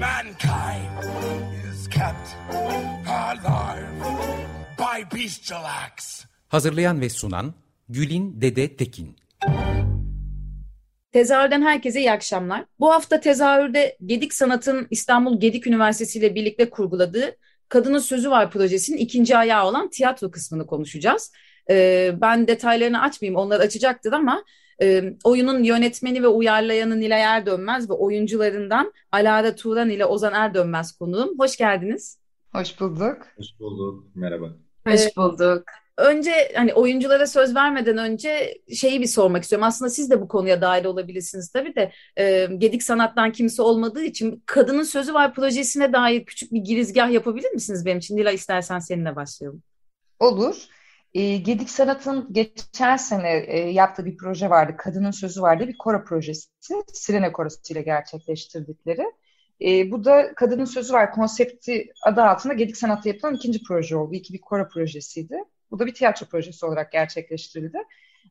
Mankind is kept alive by bestial acts. Hazırlayan ve sunan Gülin Dede Tekin. Tezahürden herkese iyi akşamlar. Bu hafta tezahürde Gedik Sanat'ın İstanbul Gedik Üniversitesi ile birlikte kurguladığı Kadının Sözü Var projesinin ikinci ayağı olan tiyatro kısmını konuşacağız. Ee, ben detaylarını açmayayım, onlar açacaktır ama e, oyunun yönetmeni ve uyarlayanı Nilay Erdönmez ve oyuncularından Alara Turan ile Ozan Erdönmez konuğum. Hoş geldiniz. Hoş bulduk. Hoş bulduk. Merhaba. Hoş bulduk önce hani oyunculara söz vermeden önce şeyi bir sormak istiyorum. Aslında siz de bu konuya dahil olabilirsiniz tabii de e, Gedik Sanat'tan kimse olmadığı için Kadının Sözü Var projesine dair küçük bir girizgah yapabilir misiniz benim için? Nila istersen seninle başlayalım. Olur. E, Gedik Sanat'ın geçen sene e, yaptığı bir proje vardı. Kadının Sözü vardı. Bir koro projesi. Sirene Korosu ile gerçekleştirdikleri. E, bu da Kadının Sözü Var konsepti adı altında Gedik Sanat'ta yapılan ikinci proje oldu. İki bir koro projesiydi. Bu da bir tiyatro projesi olarak gerçekleştirildi.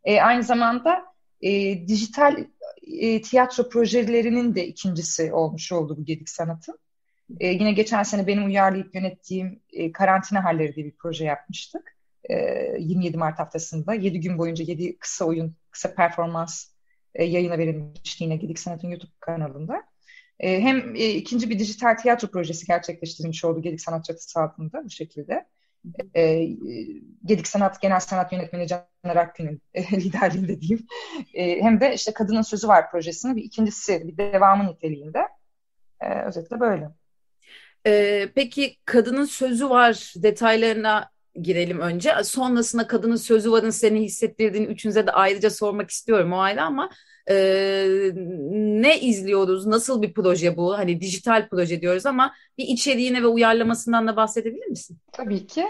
E, aynı zamanda e, dijital e, tiyatro projelerinin de ikincisi olmuş oldu bu Gedik Sanat'ın. E, yine geçen sene benim uyarlayıp yönettiğim e, Karantina Halleri diye bir proje yapmıştık. E, 27 Mart haftasında 7 gün boyunca 7 kısa oyun, kısa performans e, yayına verilmişti yine Gedik Sanat'ın YouTube kanalında. E, hem e, ikinci bir dijital tiyatro projesi gerçekleştirilmiş oldu Gedik Sanat Çatısı altında bu şekilde e, Gedik Sanat Genel Sanat Yönetmeni Caner Akgün'ün e, liderliğinde diyeyim. E, hem de işte Kadının Sözü Var projesinin bir ikincisi, bir devamı niteliğinde. E, özetle böyle. E, peki Kadının Sözü Var detaylarına girelim önce. Sonrasında Kadının Sözü Var'ın seni hissettirdiğini üçünüze de ayrıca sormak istiyorum o ayrı ama e, ne izliyoruz? Nasıl bir proje bu? Hani dijital proje diyoruz ama bir içeriğine ve uyarlamasından da bahsedebilir misin? Tabii ki.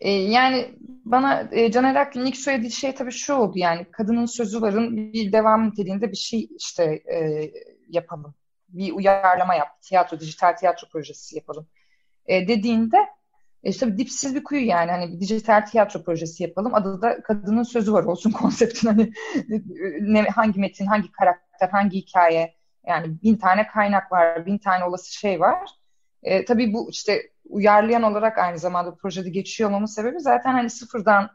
E, yani bana e, Caner Akgün'ün ilk söylediği şey tabii şu oldu yani kadının sözü varın bir devam niteliğinde bir şey işte e, yapalım. Bir uyarlama yap, tiyatro, dijital tiyatro projesi yapalım e, dediğinde e işte dipsiz bir kuyu yani hani bir dijital tiyatro projesi yapalım. Adı da kadının sözü var olsun konseptin hani ne, hangi metin, hangi karakter, hangi hikaye yani bin tane kaynak var, bin tane olası şey var. E, tabii bu işte uyarlayan olarak aynı zamanda projede geçiyor olmamın sebebi zaten hani sıfırdan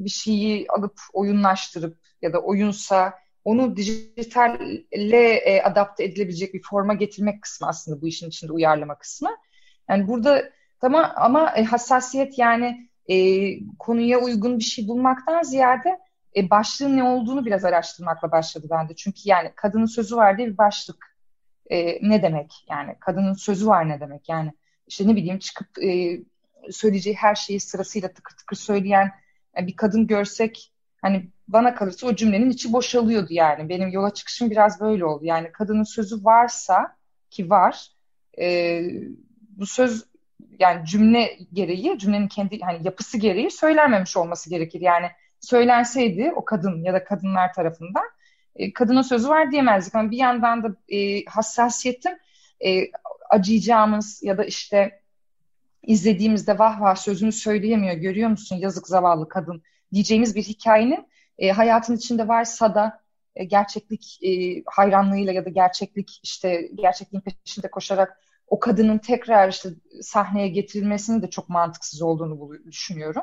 bir şeyi alıp oyunlaştırıp ya da oyunsa onu dijitalle e, adapte edilebilecek bir forma getirmek kısmı aslında bu işin içinde uyarlama kısmı. Yani burada Tamam ama e, hassasiyet yani e, konuya uygun bir şey bulmaktan ziyade e, başlığın ne olduğunu biraz araştırmakla başladı bende. Çünkü yani kadının sözü var diye bir başlık e, ne demek? Yani kadının sözü var ne demek? Yani işte ne bileyim çıkıp e, söyleyeceği her şeyi sırasıyla tıkır tıkır söyleyen yani bir kadın görsek hani bana kalırsa o cümlenin içi boşalıyordu yani. Benim yola çıkışım biraz böyle oldu. Yani kadının sözü varsa ki var e, bu söz yani cümle gereği, cümlenin kendi hani yapısı gereği söylenmemiş olması gerekir. Yani söylenseydi o kadın ya da kadınlar tarafından e, kadının sözü var diyemezdik. Ama bir yandan da e, hassasiyetim e, acıyacağımız ya da işte izlediğimizde vah vah sözünü söyleyemiyor görüyor musun yazık zavallı kadın diyeceğimiz bir hikayenin e, hayatın içinde varsa da e, gerçeklik e, hayranlığıyla ya da gerçeklik işte gerçekliğin peşinde koşarak o kadının tekrar işte sahneye getirilmesinin de çok mantıksız olduğunu düşünüyorum.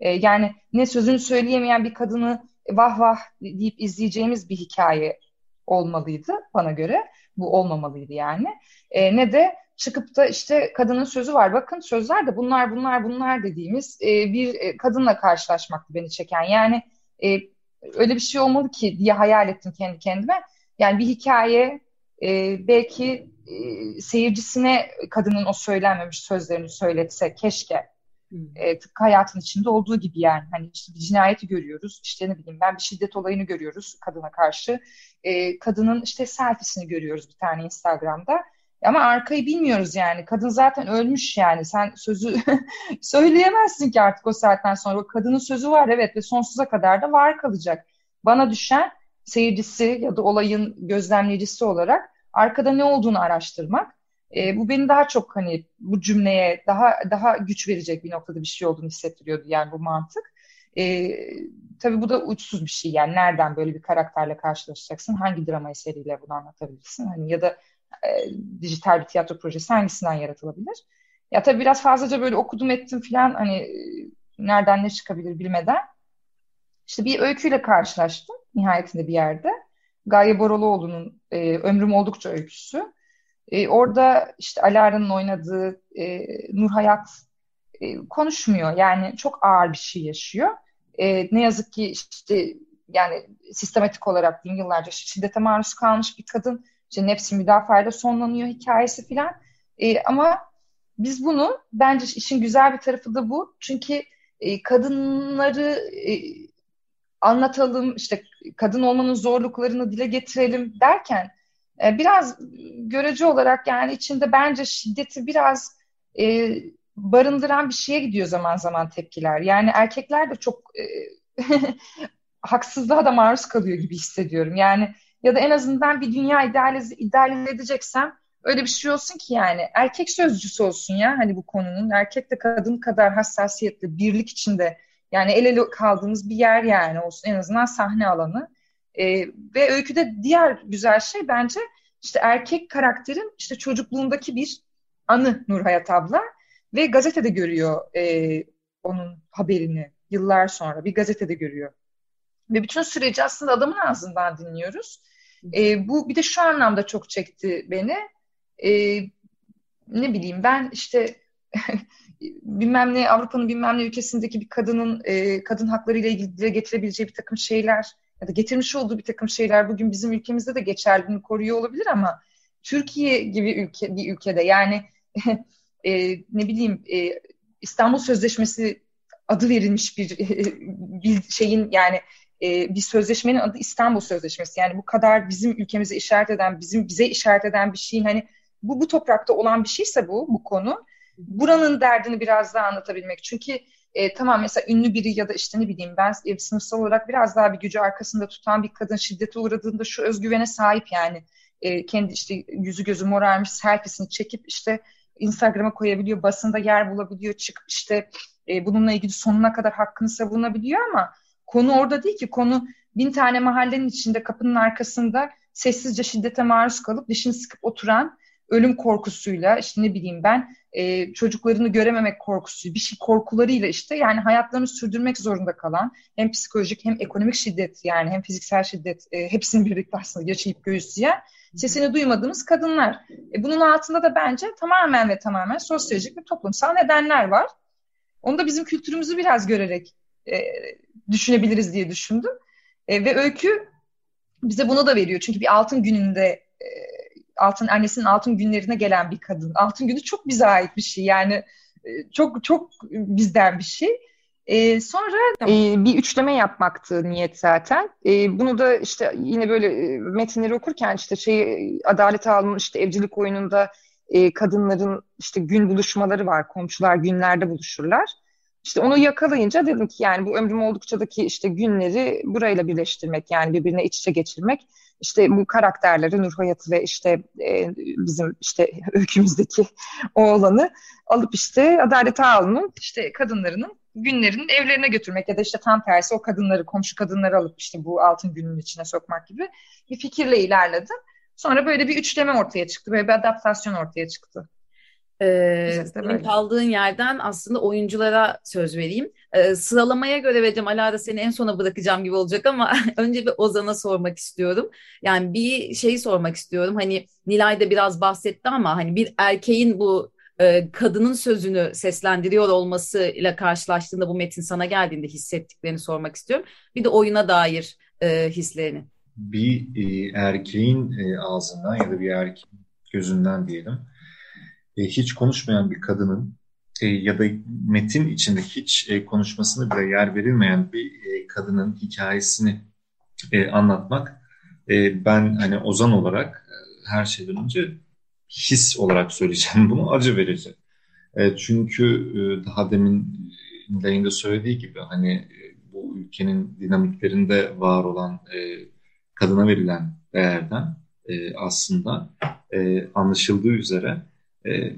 E, yani ne sözünü söyleyemeyen bir kadını vah vah deyip izleyeceğimiz bir hikaye olmalıydı bana göre. Bu olmamalıydı yani. E, ne de çıkıp da işte kadının sözü var. Bakın sözler de bunlar bunlar bunlar dediğimiz e, bir e, kadınla karşılaşmaktı beni çeken. Yani e, öyle bir şey olmalı ki diye hayal ettim kendi kendime. Yani bir hikaye e, belki e, seyircisine kadının o söylenmemiş sözlerini söyletse keşke. E, tıpkı hayatın içinde olduğu gibi yani. Hani işte bir cinayeti görüyoruz. işte ne bileyim ben bir şiddet olayını görüyoruz kadına karşı. E, kadının işte selfiesini görüyoruz bir tane Instagram'da. Ama arkayı bilmiyoruz yani. Kadın zaten ölmüş yani. Sen sözü söyleyemezsin ki artık o saatten sonra. O kadının sözü var evet ve sonsuza kadar da var kalacak. Bana düşen seyircisi ya da olayın gözlemleyicisi olarak arkada ne olduğunu araştırmak. E, bu beni daha çok hani bu cümleye daha daha güç verecek bir noktada bir şey olduğunu hissettiriyordu yani bu mantık. E, tabii bu da uçsuz bir şey yani nereden böyle bir karakterle karşılaşacaksın? Hangi drama eseriyle bunu anlatabilirsin? Hani ya da e, dijital bir tiyatro projesi hangisinden yaratılabilir? Ya tabii biraz fazlaca böyle okudum ettim falan hani e, nereden ne çıkabilir bilmeden. İşte bir öyküyle karşılaştım nihayetinde bir yerde. Gaye Boraloğlu'nun e, Ömrüm Oldukça öyküsü. E, orada işte Alara'nın oynadığı e, Nur Hayat e, konuşmuyor. Yani çok ağır bir şey yaşıyor. E, ne yazık ki işte yani sistematik olarak bin yıllarca şiddete maruz kalmış bir kadın. İşte nefsi müdafayla sonlanıyor hikayesi filan. E, ama biz bunu bence işin güzel bir tarafı da bu. Çünkü e, kadınları e, anlatalım, işte kadın olmanın zorluklarını dile getirelim derken e, biraz görece olarak yani içinde bence şiddeti biraz e, barındıran bir şeye gidiyor zaman zaman tepkiler. Yani erkekler de çok e, haksızlığa da maruz kalıyor gibi hissediyorum. Yani ya da en azından bir dünya idealize, idealize edeceksem öyle bir şey olsun ki yani erkek sözcüsü olsun ya hani bu konunun erkek de kadın kadar hassasiyetli birlik içinde yani el ele kaldığımız bir yer yani olsun en azından sahne alanı. E, ve öyküde diğer güzel şey bence işte erkek karakterin işte çocukluğundaki bir anı Nur Hayat abla ve gazetede görüyor e, onun haberini yıllar sonra bir gazetede görüyor. Ve bütün süreci aslında adamın ağzından dinliyoruz. E, bu bir de şu anlamda çok çekti beni. E, ne bileyim ben işte bilmem ne Avrupa'nın bilmem ne ülkesindeki bir kadının e, kadın hakları ile ilgili dile getirebileceği bir takım şeyler ya da getirmiş olduğu bir takım şeyler bugün bizim ülkemizde de geçerliliğini koruyor olabilir ama Türkiye gibi ülke bir ülkede yani e, ne bileyim e, İstanbul Sözleşmesi adı verilmiş bir, bir şeyin yani e, bir sözleşmenin adı İstanbul Sözleşmesi. Yani bu kadar bizim ülkemize işaret eden, bizim bize işaret eden bir şeyin hani bu bu toprakta olan bir şeyse bu bu konu buranın derdini biraz daha anlatabilmek. Çünkü e, tamam mesela ünlü biri ya da işte ne bileyim ben e, sınıfsal olarak biraz daha bir gücü arkasında tutan bir kadın şiddete uğradığında şu özgüvene sahip yani. E, kendi işte yüzü gözü morarmış selfiesini çekip işte Instagram'a koyabiliyor, basında yer bulabiliyor, çıkıp işte e, bununla ilgili sonuna kadar hakkını savunabiliyor ama konu orada değil ki. Konu bin tane mahallenin içinde kapının arkasında sessizce şiddete maruz kalıp dişini sıkıp oturan ölüm korkusuyla işte ne bileyim ben e, çocuklarını görememek korkusu, bir şey korkularıyla işte yani hayatlarını sürdürmek zorunda kalan hem psikolojik hem ekonomik şiddet yani hem fiziksel şiddet e, hepsini birlikte aslında yaşayıp göğüsleyen sesini duymadığımız kadınlar. E, bunun altında da bence tamamen ve tamamen sosyolojik ve toplumsal nedenler var. Onu da bizim kültürümüzü biraz görerek e, düşünebiliriz diye düşündüm. E, ve öykü bize bunu da veriyor. Çünkü bir altın gününde altın annesinin altın günlerine gelen bir kadın. Altın günü çok bize ait bir şey. Yani e, çok çok bizden bir şey. Ee, sonra e, bir üçleme yapmaktı niyet zaten. E, bunu da işte yine böyle e, metinleri okurken işte şey Adalet Ağlı'nın işte evcilik oyununda e, kadınların işte gün buluşmaları var. Komşular günlerde buluşurlar. İşte onu yakalayınca dedim ki yani bu ömrüm oldukçadaki işte günleri burayla birleştirmek yani birbirine iç içe geçirmek işte bu karakterleri Nur Hayat'ı ve işte e, bizim işte öykümüzdeki oğlanı alıp işte Adalet Ağalı'nın işte kadınlarının günlerinin evlerine götürmek ya da işte tam tersi o kadınları komşu kadınları alıp işte bu altın günün içine sokmak gibi bir fikirle ilerledim. Sonra böyle bir üçleme ortaya çıktı. Böyle bir adaptasyon ortaya çıktı. Ee, senin kaldığın yerden aslında oyunculara söz vereyim. Ee, sıralamaya göre vereceğim. Alara seni en sona bırakacağım gibi olacak ama önce bir Ozan'a sormak istiyorum. Yani bir şey sormak istiyorum. Hani Nilay da biraz bahsetti ama hani bir erkeğin bu e, kadının sözünü seslendiriyor olmasıyla karşılaştığında bu metin sana geldiğinde hissettiklerini sormak istiyorum. Bir de oyuna dair e, hislerini. Bir e, erkeğin e, ağzından ya da bir erkeğin gözünden diyelim e, hiç konuşmayan bir kadının e, ya da metin içinde hiç e, konuşmasına bile yer verilmeyen bir e, kadının hikayesini e, anlatmak e, ben hani Ozan olarak e, her şeyden önce his olarak söyleyeceğim bunu acı verici. E, çünkü e, daha demin yayında söylediği gibi hani e, bu ülkenin dinamiklerinde var olan e, kadına verilen değerden e, aslında e, anlaşıldığı üzere e,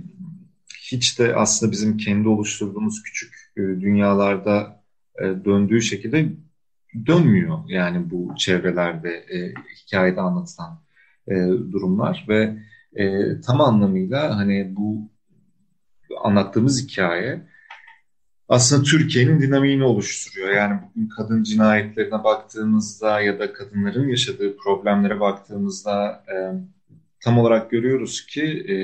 hiç de aslında bizim kendi oluşturduğumuz küçük e, dünyalarda e, döndüğü şekilde dönmüyor. Yani bu çevrelerde e, hikayede anlatılan e, durumlar ve e, tam anlamıyla hani bu anlattığımız hikaye aslında Türkiye'nin dinamiğini oluşturuyor. Yani bugün kadın cinayetlerine baktığımızda ya da kadınların yaşadığı problemlere baktığımızda e, tam olarak görüyoruz ki e,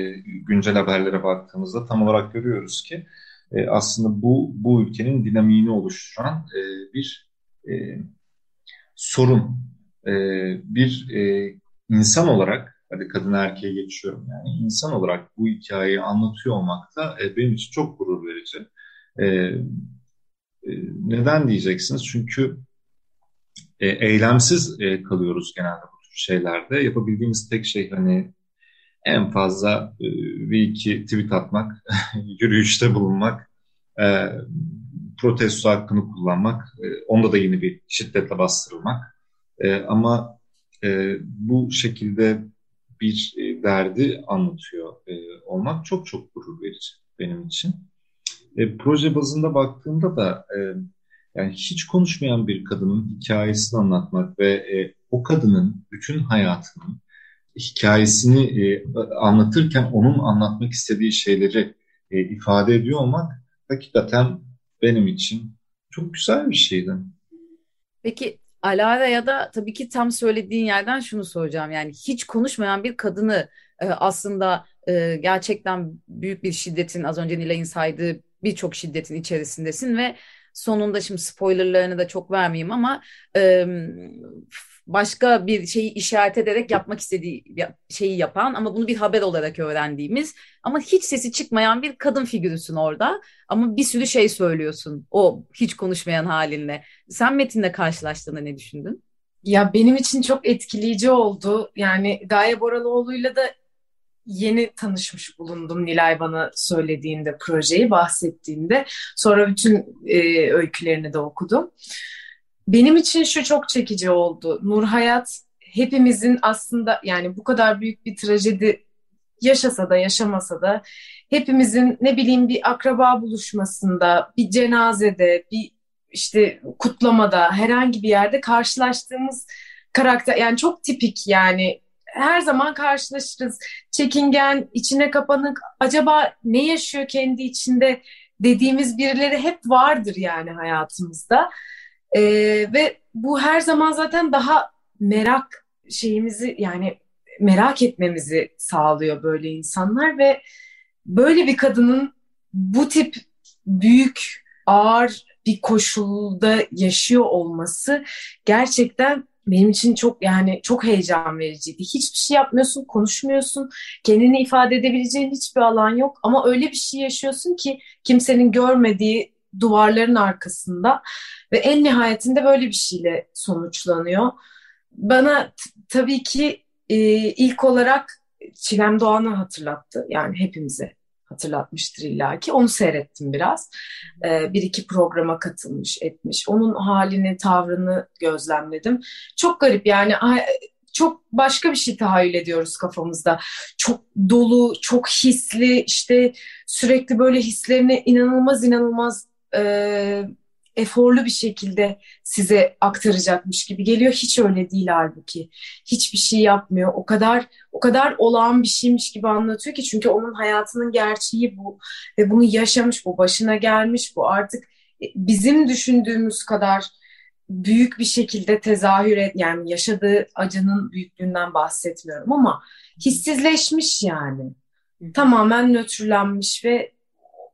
güncel haberlere baktığımızda tam olarak görüyoruz ki e, aslında bu bu ülkenin dinamiğini oluşturan e, bir e, sorun. E, bir e, insan olarak hadi kadın erkeğe geçiyorum yani insan olarak bu hikayeyi anlatıyor olmak da e, benim için çok gurur verici. E, e, neden diyeceksiniz? Çünkü e, eylemsiz e, kalıyoruz genelde bu şeylerde. Yapabildiğimiz tek şey hani en fazla e, bir iki tweet atmak, yürüyüşte bulunmak, e, protesto hakkını kullanmak, e, onda da yeni bir şiddetle bastırılmak. E, ama bu şekilde bir derdi anlatıyor olmak çok çok gurur verici benim için. Proje bazında baktığımda da yani hiç konuşmayan bir kadının hikayesini anlatmak ve e, o kadının bütün hayatının hikayesini e, anlatırken onun anlatmak istediği şeyleri e, ifade ediyor olmak hakikaten benim için çok güzel bir şeydi. Peki Alara ya da tabii ki tam söylediğin yerden şunu soracağım. Yani hiç konuşmayan bir kadını e, aslında e, gerçekten büyük bir şiddetin az önce Nilay'ın saydığı birçok şiddetin içerisindesin ve sonunda şimdi spoilerlarını da çok vermeyeyim ama e, başka bir şeyi işaret ederek yapmak istediği şeyi yapan ama bunu bir haber olarak öğrendiğimiz ama hiç sesi çıkmayan bir kadın figürüsün orada ama bir sürü şey söylüyorsun o hiç konuşmayan halinle. Sen Metin'le karşılaştığında ne düşündün? Ya benim için çok etkileyici oldu. Yani Gaye Boraloğlu'yla da yeni tanışmış bulundum Nilay bana söylediğinde projeyi bahsettiğinde. Sonra bütün e, öykülerini de okudum. Benim için şu çok çekici oldu. Nur Hayat hepimizin aslında yani bu kadar büyük bir trajedi yaşasa da yaşamasa da hepimizin ne bileyim bir akraba buluşmasında, bir cenazede, bir işte kutlamada herhangi bir yerde karşılaştığımız karakter yani çok tipik yani her zaman karşılaşırız. Çekingen, içine kapanık, acaba ne yaşıyor kendi içinde dediğimiz birileri hep vardır yani hayatımızda. E, ve bu her zaman zaten daha merak şeyimizi yani merak etmemizi sağlıyor böyle insanlar ve böyle bir kadının bu tip büyük, ağır bir koşulda yaşıyor olması gerçekten benim için çok yani çok heyecan vericiydi. Hiçbir şey yapmıyorsun, konuşmuyorsun, kendini ifade edebileceğin hiçbir alan yok ama öyle bir şey yaşıyorsun ki kimsenin görmediği duvarların arkasında ve en nihayetinde böyle bir şeyle sonuçlanıyor. Bana tabii ki e, ilk olarak Çilem Doğan'ı hatırlattı. Yani hepimize hatırlatmıştır illaki. Onu seyrettim biraz. E, bir iki programa katılmış etmiş. Onun halini, tavrını gözlemledim. Çok garip yani çok başka bir şey tahayyül ediyoruz kafamızda. Çok dolu, çok hisli, işte sürekli böyle hislerini inanılmaz inanılmaz e, eforlu bir şekilde size aktaracakmış gibi geliyor. Hiç öyle değil halbuki. Hiçbir şey yapmıyor. O kadar o kadar olağan bir şeymiş gibi anlatıyor ki çünkü onun hayatının gerçeği bu ve bunu yaşamış, bu başına gelmiş, bu artık bizim düşündüğümüz kadar büyük bir şekilde tezahür et yani yaşadığı acının büyüklüğünden bahsetmiyorum ama hissizleşmiş yani. Tamamen nötrlenmiş ve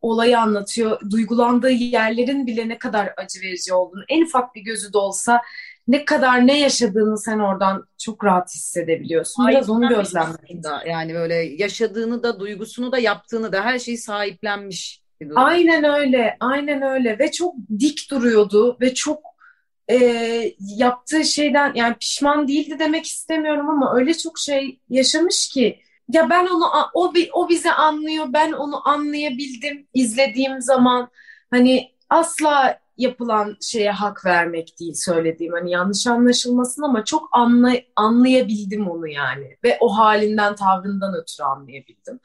olayı anlatıyor. Duygulandığı yerlerin bile ne kadar acı verici olduğunu, en ufak bir gözü de olsa ne kadar ne yaşadığını sen oradan çok rahat hissedebiliyorsun. Biraz onu gözlemledim. Yani böyle yaşadığını da, duygusunu da, yaptığını da her şeyi sahiplenmiş. Aynen öyle, aynen öyle ve çok dik duruyordu ve çok e, yaptığı şeyden yani pişman değildi demek istemiyorum ama öyle çok şey yaşamış ki ya ben onu o o bizi anlıyor ben onu anlayabildim izlediğim zaman hani asla yapılan şeye hak vermek değil söylediğim hani yanlış anlaşılmasın ama çok anla, anlayabildim onu yani ve o halinden tavrından ötürü anlayabildim.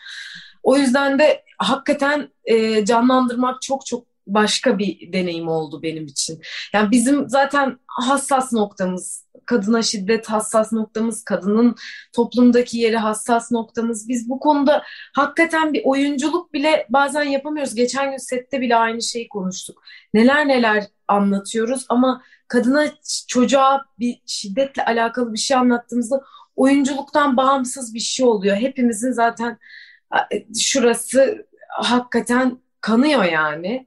O yüzden de hakikaten e, canlandırmak çok çok başka bir deneyim oldu benim için. Yani bizim zaten hassas noktamız kadına şiddet hassas noktamız, kadının toplumdaki yeri hassas noktamız. Biz bu konuda hakikaten bir oyunculuk bile bazen yapamıyoruz. Geçen gün sette bile aynı şeyi konuştuk. Neler neler anlatıyoruz ama kadına çocuğa bir şiddetle alakalı bir şey anlattığımızda oyunculuktan bağımsız bir şey oluyor. Hepimizin zaten şurası hakikaten kanıyor yani.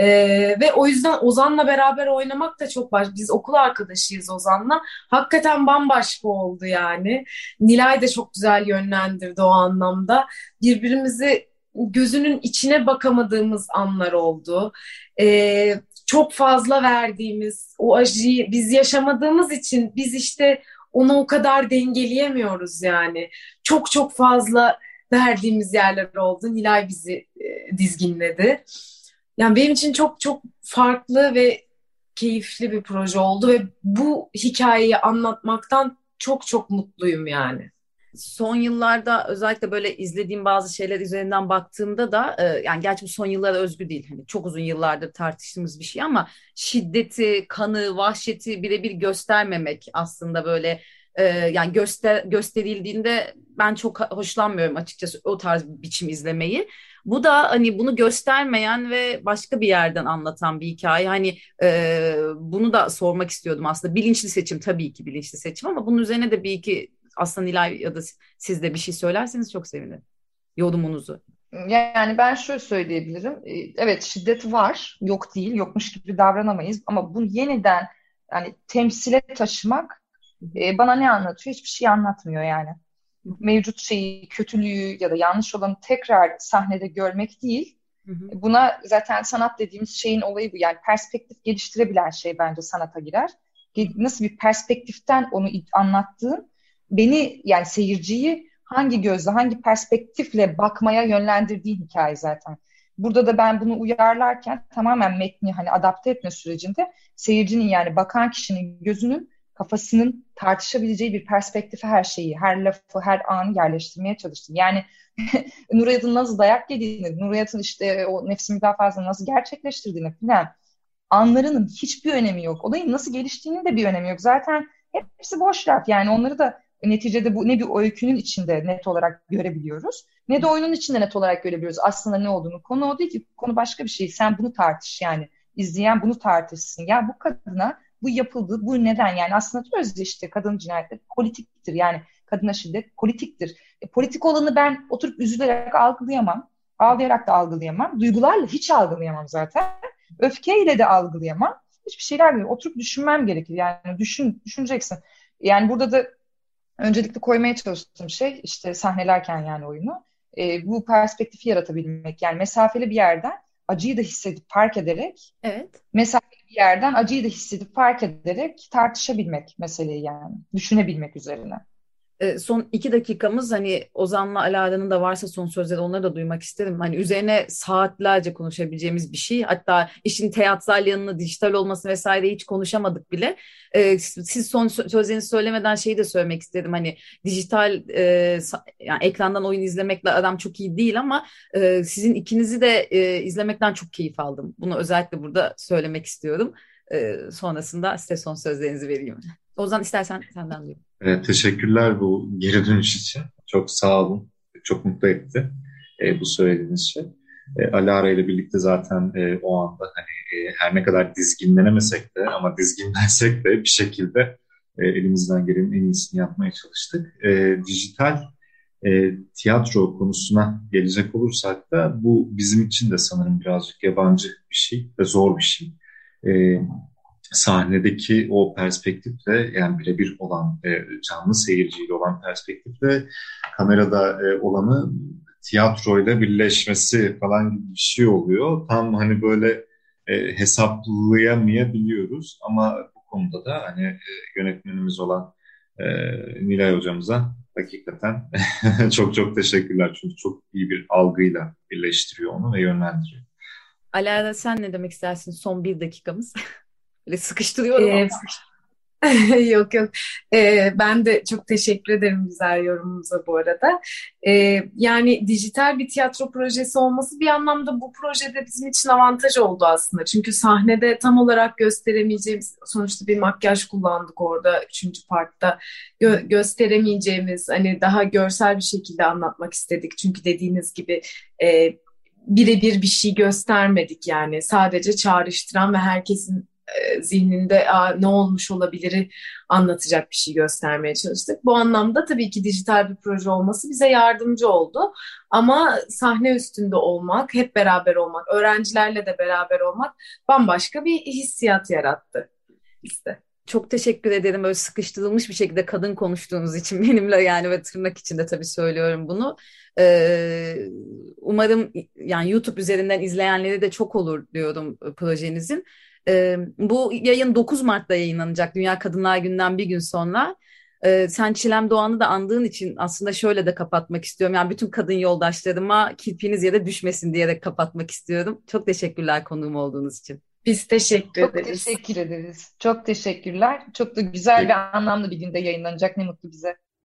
Ee, ve o yüzden Ozan'la beraber oynamak da çok baş. Biz okul arkadaşıyız Ozan'la. Hakikaten bambaşka oldu yani. Nilay da çok güzel yönlendirdi o anlamda. Birbirimizi gözünün içine bakamadığımız anlar oldu. Ee, çok fazla verdiğimiz o acıyı biz yaşamadığımız için biz işte onu o kadar dengeleyemiyoruz yani. Çok çok fazla verdiğimiz yerler oldu. Nilay bizi e, dizginledi. Yani benim için çok çok farklı ve keyifli bir proje oldu ve bu hikayeyi anlatmaktan çok çok mutluyum yani. Son yıllarda özellikle böyle izlediğim bazı şeyler üzerinden baktığımda da e, yani gerçi bu son yıllara özgü değil. Hani çok uzun yıllardır tartıştığımız bir şey ama şiddeti, kanı, vahşeti birebir göstermemek aslında böyle e, yani göster gösterildiğinde ben çok hoşlanmıyorum açıkçası o tarz bir biçim izlemeyi. Bu da hani bunu göstermeyen ve başka bir yerden anlatan bir hikaye. Hani e, bunu da sormak istiyordum aslında. Bilinçli seçim tabii ki bilinçli seçim ama bunun üzerine de bir iki aslında Nilay ya da siz de bir şey söylerseniz çok sevinirim. Yorumunuzu. Yani ben şöyle söyleyebilirim. Evet şiddet var. Yok değil. Yokmuş gibi davranamayız. Ama bunu yeniden yani temsile taşımak e, bana ne anlatıyor? Hiçbir şey anlatmıyor yani mevcut şeyi, kötülüğü ya da yanlış olanı tekrar sahnede görmek değil. Hı hı. Buna zaten sanat dediğimiz şeyin olayı bu. Yani perspektif geliştirebilen şey bence sanata girer. Nasıl bir perspektiften onu anlattığın beni yani seyirciyi hangi gözle, hangi perspektifle bakmaya yönlendirdiği hikaye zaten. Burada da ben bunu uyarlarken tamamen metni hani adapte etme sürecinde seyircinin yani bakan kişinin gözünün kafasının tartışabileceği bir perspektife her şeyi, her lafı, her anı yerleştirmeye çalıştım. Yani Nur Hayat'ın nasıl dayak yediğini, Nur Hayat'ın işte o nefsi müdafasını nasıl gerçekleştirdiğini falan anlarının hiçbir önemi yok. Olayın nasıl geliştiğinin de bir önemi yok. Zaten hepsi boş laf. Yani onları da neticede bu ne bir öykünün içinde net olarak görebiliyoruz ne de oyunun içinde net olarak görebiliyoruz. Aslında ne olduğunu. Konu o değil ki. Konu başka bir şey. Sen bunu tartış yani. İzleyen bunu tartışsın. Ya bu kadına bu yapıldı, bu neden yani aslında diyoruz işte kadın cinayetleri politiktir yani kadına şiddet politiktir. E, politik olanı ben oturup üzülerek algılayamam, ağlayarak da algılayamam, duygularla hiç algılayamam zaten, öfkeyle de algılayamam. Hiçbir şeyler değil. Oturup düşünmem gerekir. Yani düşün, düşüneceksin. Yani burada da öncelikle koymaya çalıştığım şey işte sahnelerken yani oyunu e, bu perspektifi yaratabilmek. Yani mesafeli bir yerden acıyı da hissedip fark ederek evet. mesafeli bir yerden acıyı da hissedip fark ederek tartışabilmek meseleyi yani. Düşünebilmek üzerine. E, son iki dakikamız hani Ozan'la Alada'nın da varsa son sözleri onları da duymak isterim. Hani üzerine saatlerce konuşabileceğimiz bir şey. Hatta işin teatral yanını, dijital olması vesaire hiç konuşamadık bile. E, siz son sözlerinizi söylemeden şeyi de söylemek istedim. Hani dijital e, yani ekrandan oyun izlemekle adam çok iyi değil ama e, sizin ikinizi de e, izlemekten çok keyif aldım. Bunu özellikle burada söylemek istiyorum. E, sonrasında size son sözlerinizi vereyim. Ozan istersen senden duyayım. Evet, teşekkürler bu geri dönüş için. Çok sağ olun. Çok mutlu etti e, bu söylediğiniz şey. E, Alara ile birlikte zaten e, o anda hani e, her ne kadar dizginlenemesek de ama dizginlensek de bir şekilde e, elimizden gelenin en iyisini yapmaya çalıştık. E, dijital e, tiyatro konusuna gelecek olursak da bu bizim için de sanırım birazcık yabancı bir şey ve zor bir şey. E, sahnedeki o perspektifle yani birebir olan e, canlı seyirciyle olan perspektifle kamerada e, olanı tiyatroyla birleşmesi falan gibi bir şey oluyor. Tam hani böyle e, hesaplayamayabiliyoruz ama bu konuda da hani e, yönetmenimiz olan e, Nilay hocamıza Hakikaten çok çok teşekkürler çünkü çok iyi bir algıyla birleştiriyor onu ve yönlendiriyor. Alara sen ne demek istersin son bir dakikamız? Böyle sıkıştırıyorum ee, yok yok. Ee, ben de çok teşekkür ederim güzel yorumunuza bu arada. Ee, yani dijital bir tiyatro projesi olması bir anlamda bu projede bizim için avantaj oldu aslında. Çünkü sahnede tam olarak gösteremeyeceğimiz, sonuçta bir makyaj kullandık orada üçüncü partta. Gö- gösteremeyeceğimiz, hani daha görsel bir şekilde anlatmak istedik. Çünkü dediğiniz gibi e, birebir bir şey göstermedik yani. Sadece çağrıştıran ve herkesin e, zihninde ne olmuş olabiliri anlatacak bir şey göstermeye çalıştık. Bu anlamda tabii ki dijital bir proje olması bize yardımcı oldu. Ama sahne üstünde olmak, hep beraber olmak, öğrencilerle de beraber olmak bambaşka bir hissiyat yarattı bizde. Çok teşekkür ederim böyle sıkıştırılmış bir şekilde kadın konuştuğunuz için benimle yani ve tırnak içinde tabii söylüyorum bunu. Ee, umarım yani YouTube üzerinden izleyenleri de çok olur diyorum projenizin. E, bu yayın 9 Mart'ta yayınlanacak Dünya Kadınlar Günü'nden bir gün sonra. E, sen Çilem Doğan'ı da andığın için aslında şöyle de kapatmak istiyorum. Yani bütün kadın yoldaşlarıma kirpiniz yere düşmesin diyerek kapatmak istiyorum. Çok teşekkürler konuğum olduğunuz için. Biz teşekkür Çok ederiz. Çok teşekkür ederiz. Çok teşekkürler. Çok da güzel ve anlamlı bir günde yayınlanacak. Ne mutlu bize.